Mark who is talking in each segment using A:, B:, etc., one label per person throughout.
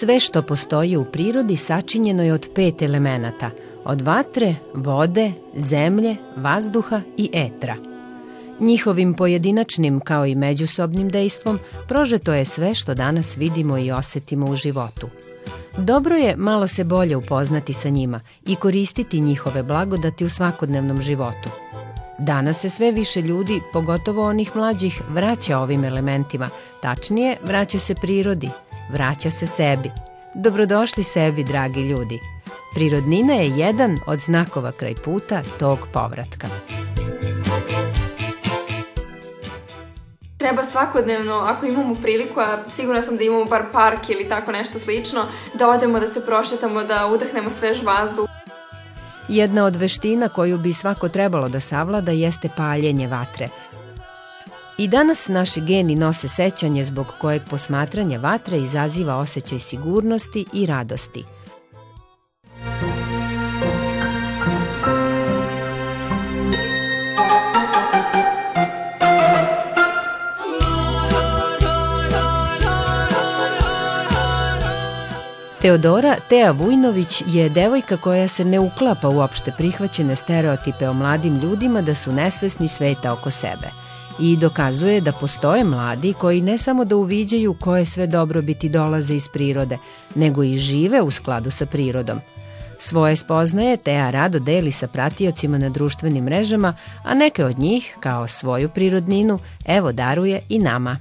A: Sve što postoji u prirodi sačinjeno je od pet elemenata, od vatre, vode, zemlje, vazduha i etra. Njihovim pojedinačnim kao i međusobnim dejstvom prožeto je sve što danas vidimo i osetimo u životu. Dobro je malo se bolje upoznati sa njima i koristiti njihove blagodati u svakodnevnom životu. Danas se sve više ljudi, pogotovo onih mlađih, vraća ovim elementima, tačnije vraća se prirodi – vraća se sebi. Dobrodošli sebi, dragi ljudi. Prirodnina je jedan od znakova kraj puta tog povratka.
B: treba svakodnevno, ako imamo priliku, a sigurna sam da imamo bar park ili tako nešto slično, da odemo da se prošetamo, da udahnemo svež vazduh.
A: Jedna od veština koju bi svako trebalo da savlada jeste paljenje vatre, I danas naši geni nose sećanje zbog kojeg posmatranje vatre izaziva osjećaj sigurnosti i radosti. Teodora Teja Vujnović je devojka koja se ne uklapa u opšte prihvaćene stereotipe o mladim ljudima da su nesvesni sveta oko sebe – i dokazuje da postoje mladi koji ne samo da uviđaju koje sve dobrobiti dolaze iz prirode, nego i žive u skladu sa prirodom. Svoje spoznaje Teja rado deli sa pratiocima na društvenim mrežama, a neke od njih, kao svoju prirodninu, evo daruje i nama.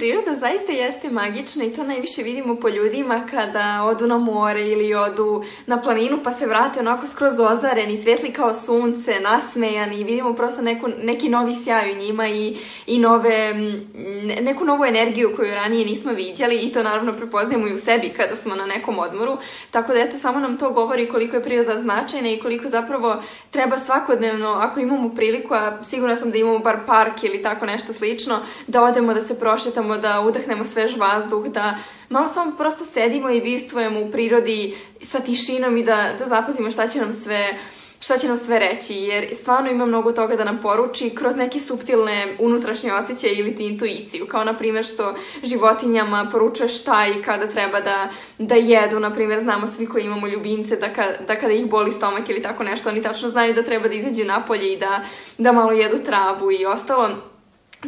B: Priroda zaista jeste magična i to najviše vidimo po ljudima kada odu na more ili odu na planinu pa se vrate onako skroz ozareni, svetli kao sunce, nasmejani i vidimo prosto neku, neki novi sjaj u njima i, i nove, neku novu energiju koju ranije nismo viđali i to naravno prepoznajemo i u sebi kada smo na nekom odmoru. Tako da eto samo nam to govori koliko je priroda značajna i koliko zapravo treba svakodnevno, ako imamo priliku, a sigurna sam da imamo bar park ili tako nešto slično, da odemo da se prošetamo probamo da udahnemo svež vazduh, da malo samo prosto sedimo i bistvujemo u prirodi sa tišinom i da, da zapazimo šta će nam sve šta će nam sve reći, jer stvarno ima mnogo toga da nam poruči kroz neke subtilne unutrašnje osjećaje ili ti intuiciju, kao na primjer što životinjama poručuje šta i kada treba da, da jedu, na primjer znamo svi koji imamo ljubimce da, ka, da kada ih boli stomak ili tako nešto, oni tačno znaju da treba da izađu napolje i da, da malo jedu travu i ostalo.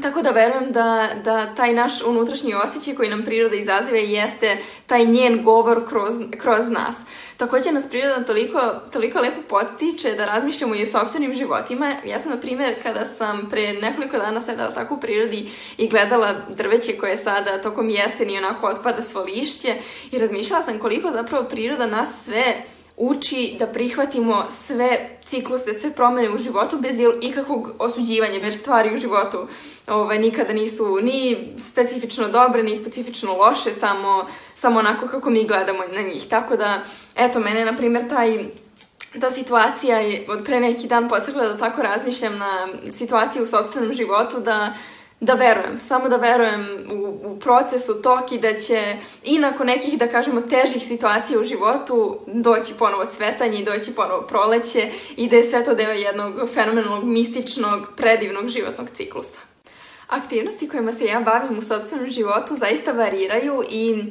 B: Tako da verujem da, da taj naš unutrašnji osjećaj koji nam priroda izaziva jeste taj njen govor kroz, kroz nas. Takođe nas priroda toliko, toliko lepo potiče da razmišljamo i o sobstvenim životima. Ja sam, na primer, kada sam pre nekoliko dana sedala tako u prirodi i gledala drveće koje sada tokom jeseni onako otpada svo lišće i razmišljala sam koliko zapravo priroda nas sve uči da prihvatimo sve cikluse, sve promene u životu bez ikakvog osuđivanja, jer stvari u životu ovaj, nikada nisu ni specifično dobre, ni specifično loše, samo, samo onako kako mi gledamo na njih. Tako da, eto, mene, na primjer, taj ta situacija je od pre neki dan podsrkla da tako razmišljam na situaciju u sobstvenom životu, da uh, da verujem, samo da verujem u, u proces, u tok i da će i nakon nekih, da kažemo, težih situacija u životu doći ponovo cvetanje i doći ponovo proleće i da je sve to deo jednog fenomenalnog, mističnog, predivnog životnog ciklusa. Aktivnosti kojima se ja bavim u sobstvenom životu zaista variraju i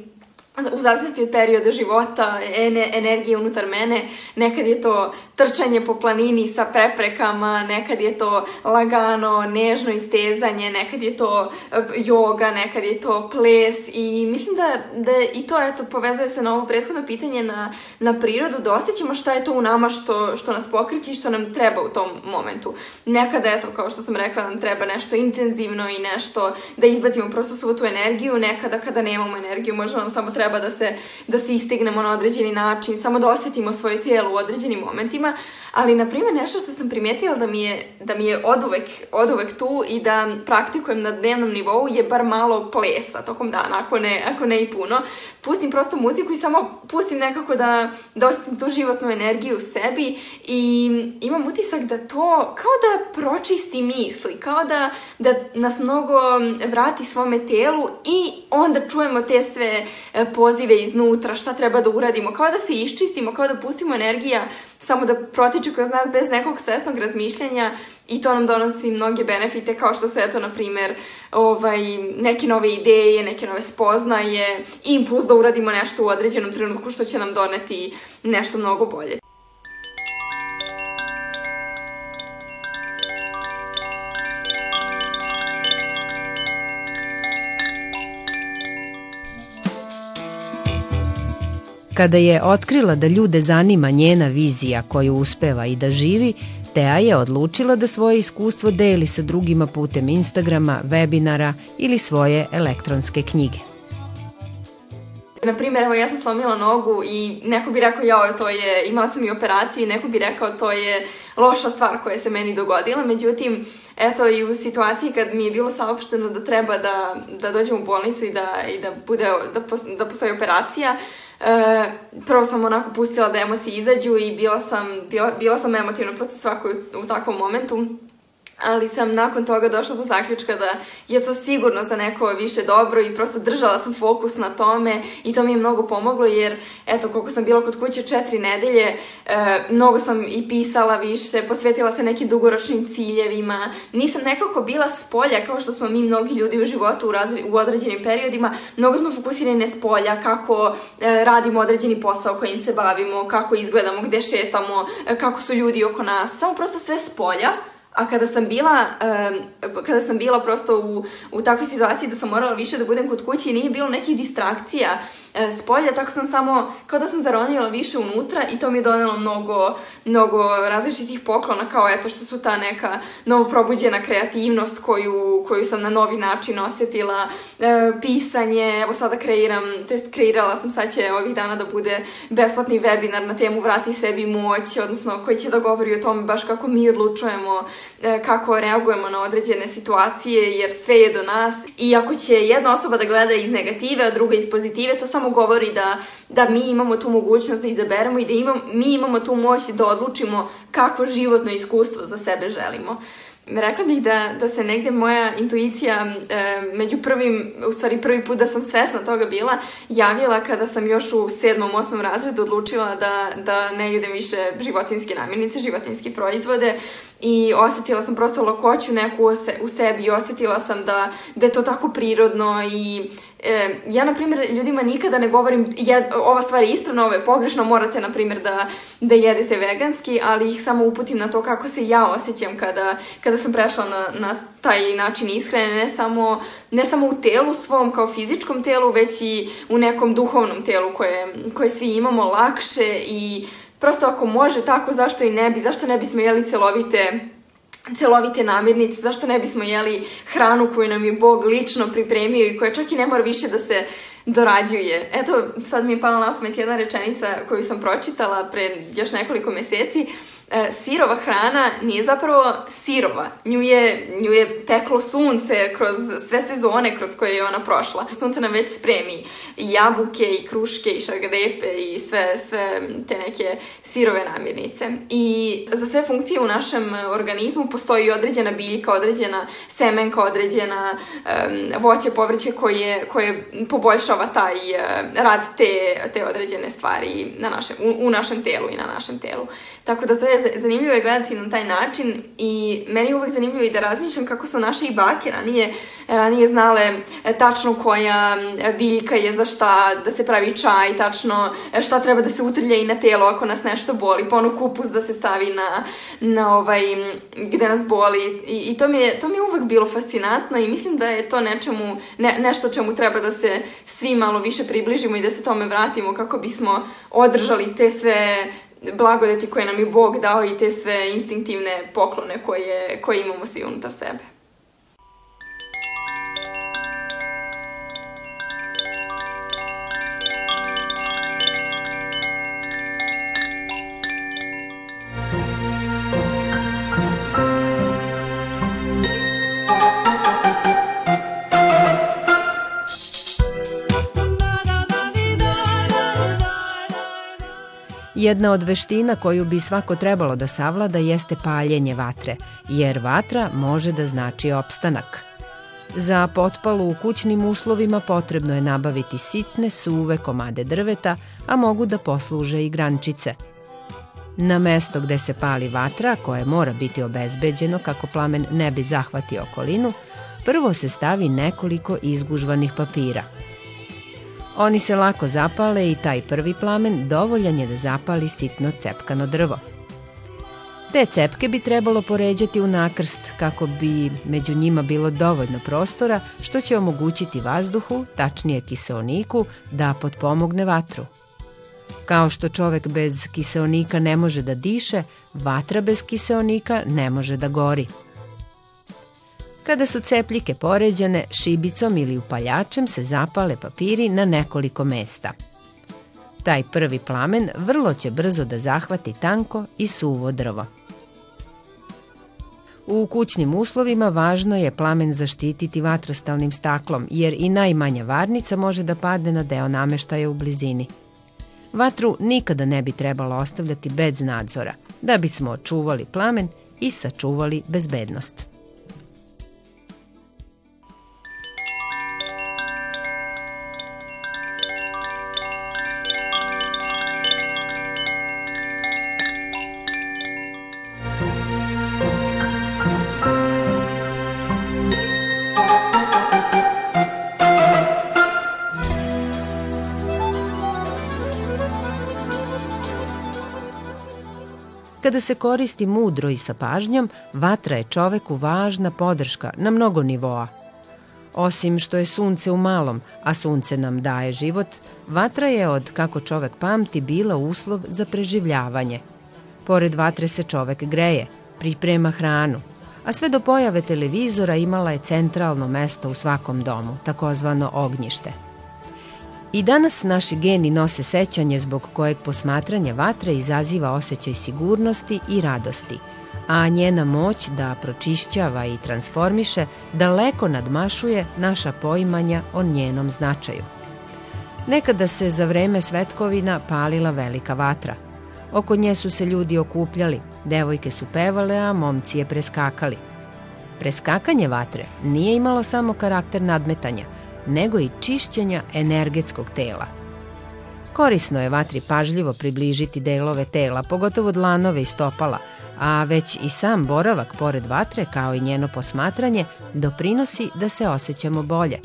B: u zavisnosti od perioda života, ene, energije unutar mene, nekad je to trčanje po planini sa preprekama, nekad je to lagano, nežno istezanje, nekad je to joga, e, nekad je to ples i mislim da, da i to eto, povezuje se na ovo prethodno pitanje na, na prirodu, da osjećamo šta je to u nama što, što nas pokriće i što nam treba u tom momentu. Nekada, eto, kao što sam rekla, nam treba nešto intenzivno i nešto da izbacimo prosto svu tu energiju, nekada kada nemamo energiju možda nam samo treba treba da se, da se istegnemo na određeni način, samo da osetimo svoje tijelo u određenim momentima, Ali, na primjer, nešto što sam primetila da mi je, da mi je oduvek, oduvek tu i da praktikujem na dnevnom nivou je bar malo plesa tokom dana, ako ne, ako ne i puno. Pustim prosto muziku i samo pustim nekako da, da osetim tu životnu energiju u sebi i imam utisak da to kao da pročisti misli, kao da, da nas mnogo vrati svome telu i onda čujemo te sve e, pozive iznutra, šta treba da uradimo, kao da se iščistimo, kao da pustimo energija samo da protiču kroz nas bez nekog svesnog razmišljanja i to nam donosi mnoge benefite kao što su eto na primer ovaj, neke nove ideje, neke nove spoznaje, impuls da uradimo nešto u određenom trenutku što će nam doneti nešto mnogo bolje.
A: Kada je otkrila da ljude zanima njena vizija koju uspeva i da živi, Tea je odlučila da svoje iskustvo deli sa drugima putem Instagrama, webinara ili svoje elektronske knjige.
B: Na primjer, evo ja sam slomila nogu i neko bi rekao jao, to je, imala sam i operaciju i neko bi rekao to je loša stvar koja se meni dogodila, međutim, eto i u situaciji kad mi je bilo saopšteno da treba da, da dođem u bolnicu i da, i da, bude, da, pos, da postoji operacija, uh, E, prvo sam onako pustila da emocije izađu i bila sam, bila, bila sam emotivna proces svakoj u takvom momentu ali sam nakon toga došla do zaključka da je to sigurno za neko više dobro i prosto držala sam fokus na tome i to mi je mnogo pomoglo jer eto koliko sam bila kod kuće četiri nedelje e, mnogo sam i pisala više, posvetila se nekim dugoročnim ciljevima, nisam nekako bila s polja kao što smo mi mnogi ljudi u životu u, razre, u određenim periodima, mnogo smo fokusirani s polja kako e, radimo određeni posao kojim se bavimo, kako izgledamo, gde šetamo, e, kako su ljudi oko nas, samo prosto sve s polja A kada sam bila, kada sam bila prosto u, u takvoj situaciji da sam morala više da budem kod kuće i nije bilo nekih distrakcija, E, s polja, tako sam samo, kao da sam zaronila više unutra i to mi je donelo mnogo, mnogo različitih poklona, kao eto što su ta neka novoprobuđena kreativnost koju, koju sam na novi način osetila, e, pisanje, evo sada kreiram, to jest kreirala sam, sad će ovih dana da bude besplatni webinar na temu Vrati sebi moć, odnosno koji će da govori o tome baš kako mi odlučujemo, e, kako reagujemo na određene situacije, jer sve je do nas i ako će jedna osoba da gleda iz negative, a druga iz pozitive, to samo samo govori da, da mi imamo tu mogućnost da izaberemo i da imam, mi imamo tu moć da odlučimo kakvo životno iskustvo za sebe želimo. Rekla bih da, da se negde moja intuicija e, među prvim, u stvari prvi put da sam svesna toga bila, javila kada sam još u sedmom, osmom razredu odlučila da, da ne jedem više životinske namirnice, životinske proizvode i osetila sam prosto lakoću neku u sebi i osetila sam da, da je to tako prirodno i E, ja, na primjer, ljudima nikada ne govorim jed, ova stvar je ispravna, ova je pogrešna, morate, na primjer, da, da jedete veganski, ali ih samo uputim na to kako se ja osjećam kada, kada sam prešla na, na taj način ishrane, ne samo, ne samo u telu svom kao fizičkom telu, već i u nekom duhovnom telu koje, koje svi imamo lakše i prosto ako može tako, zašto i ne bi, zašto ne bismo jeli celovite celovite namirnice, zašto ne bismo jeli hranu koju nam je Bog lično pripremio i koja čak i ne mora više da se dorađuje. Eto, sad mi je pala na pamet jedna rečenica koju sam pročitala pre još nekoliko meseci. E, sirova hrana nije zapravo sirova. Nju je, nju je peklo sunce kroz sve sezone kroz koje je ona prošla. Sunce nam već spremi i jabuke, i kruške, i šagrepe, i sve, sve te neke sirove namirnice. I za sve funkcije u našem e, organizmu postoji određena biljka, određena semenka, određena um, voće, povrće koje, koje poboljšava taj uh, rad te, te određene stvari na našem, u, u našem telu i na našem telu. Tako da to je zanimljivo je gledati na taj način i meni je uvek zanimljivo i da razmišljam kako su naše i bake ranije, ranije znale e, tačno koja biljka je za šta da se pravi čaj, tačno šta treba da se utrlja i na telo ako nas nešto nešto boli, pa ono kupus da se stavi na, na ovaj, gde nas boli i, i to, mi je, to mi je uvek bilo fascinantno i mislim da je to nečemu, ne, nešto čemu treba da se svi malo više približimo i da se tome vratimo kako bismo održali te sve blagodeti koje nam je Bog dao i te sve instinktivne poklone koje, koje imamo svi unutar sebe.
A: Jedna od veština koju bi svako trebalo da savlada jeste paljenje vatre, jer vatra može da znači opstanak. Za potpalu u kućnim uslovima potrebno je nabaviti sitne, suve komade drveta, a mogu da posluže i grančice. Na mesto gde se pali vatra, koje mora biti obezbeđeno kako plamen ne bi zahvatio okolinu, prvo se stavi nekoliko izgužvanih papira – Oni se lako zapale i taj prvi plamen dovoljan je da zapali sitno cepkano drvo. Te cepke bi trebalo poređati u nakrst kako bi među njima bilo dovoljno prostora što će omogućiti vazduhu, tačnije kiseoniku, da potpomogne vatru. Kao što čovek bez kiseonika ne može da diše, vatra bez kiseonika ne može da gori. Kada su cepljike poređene, šibicom ili upaljačem se zapale papiri na nekoliko mesta. Taj prvi plamen vrlo će brzo da zahvati tanko i suvo drvo. U kućnim uslovima važno je plamen zaštititi vatrostalnim staklom, jer i najmanja varnica može da padne na deo nameštaja u blizini. Vatru nikada ne bi trebalo ostavljati bez nadzora, da bismo očuvali plamen i sačuvali bezbednost. Kada se koristi mudro i sa pažnjom, vatra je čoveku važna podrška na mnogo nivoa. Osim što je sunce u malom, a sunce nam daje život, vatra je od kako čovek pamti bila uslov za preživljavanje. Pored vatre se čovek greje, priprema hranu, a sve do pojave televizora imala je centralno mesto u svakom domu, takozvano ognjište – I danas naši geni nose sećanje zbog kojeg posmatranje vatre izaziva osjećaj sigurnosti i radosti, a njena moć da pročišćava i transformiše daleko nadmašuje naša poimanja o njenom značaju. Nekada se za vreme svetkovina palila velika vatra. Oko nje su se ljudi okupljali, devojke su pevale, a momci je preskakali. Preskakanje vatre nije imalo samo karakter nadmetanja – nego i čišćenja energetskog tela. Korisno je vatri pažljivo približiti delove tela, pogotovo dlanove i stopala, a već i sam boravak pored vatre kao i njeno posmatranje doprinosi da se osjećamo bolje,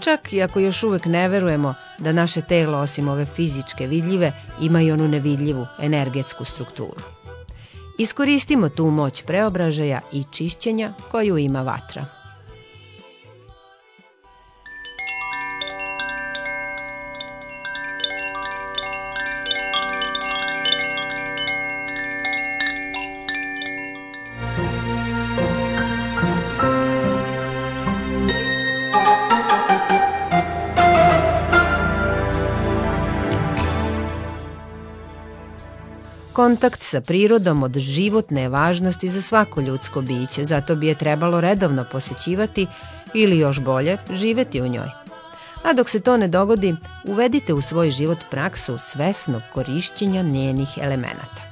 A: čak i ako još uvek ne verujemo da naše telo osim ove fizičke vidljive ima i onu nevidljivu energetsku strukturu. Iskoristimo tu moć preobražaja i čišćenja koju ima vatra. Kontakt sa prirodom od životne važnosti za svako ljudsko biće, zato bi je trebalo redovno posećivati ili još bolje, živeti u njoj. A dok se to ne dogodi, uvedite u svoj život praksu svesnog korišćenja njenih elemenata.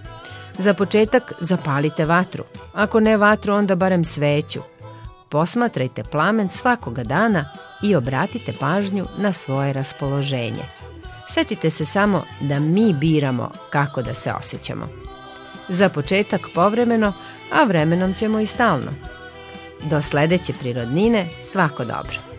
A: Za početak zapalite vatru, ako ne vatru onda barem sveću. Posmatrajte plamen svakoga dana i obratite pažnju na svoje raspoloženje – Setite se samo da mi biramo kako da se osjećamo. Za početak povremeno, a vremenom ćemo i stalno. Do sledeće prirodnine, svako dobro!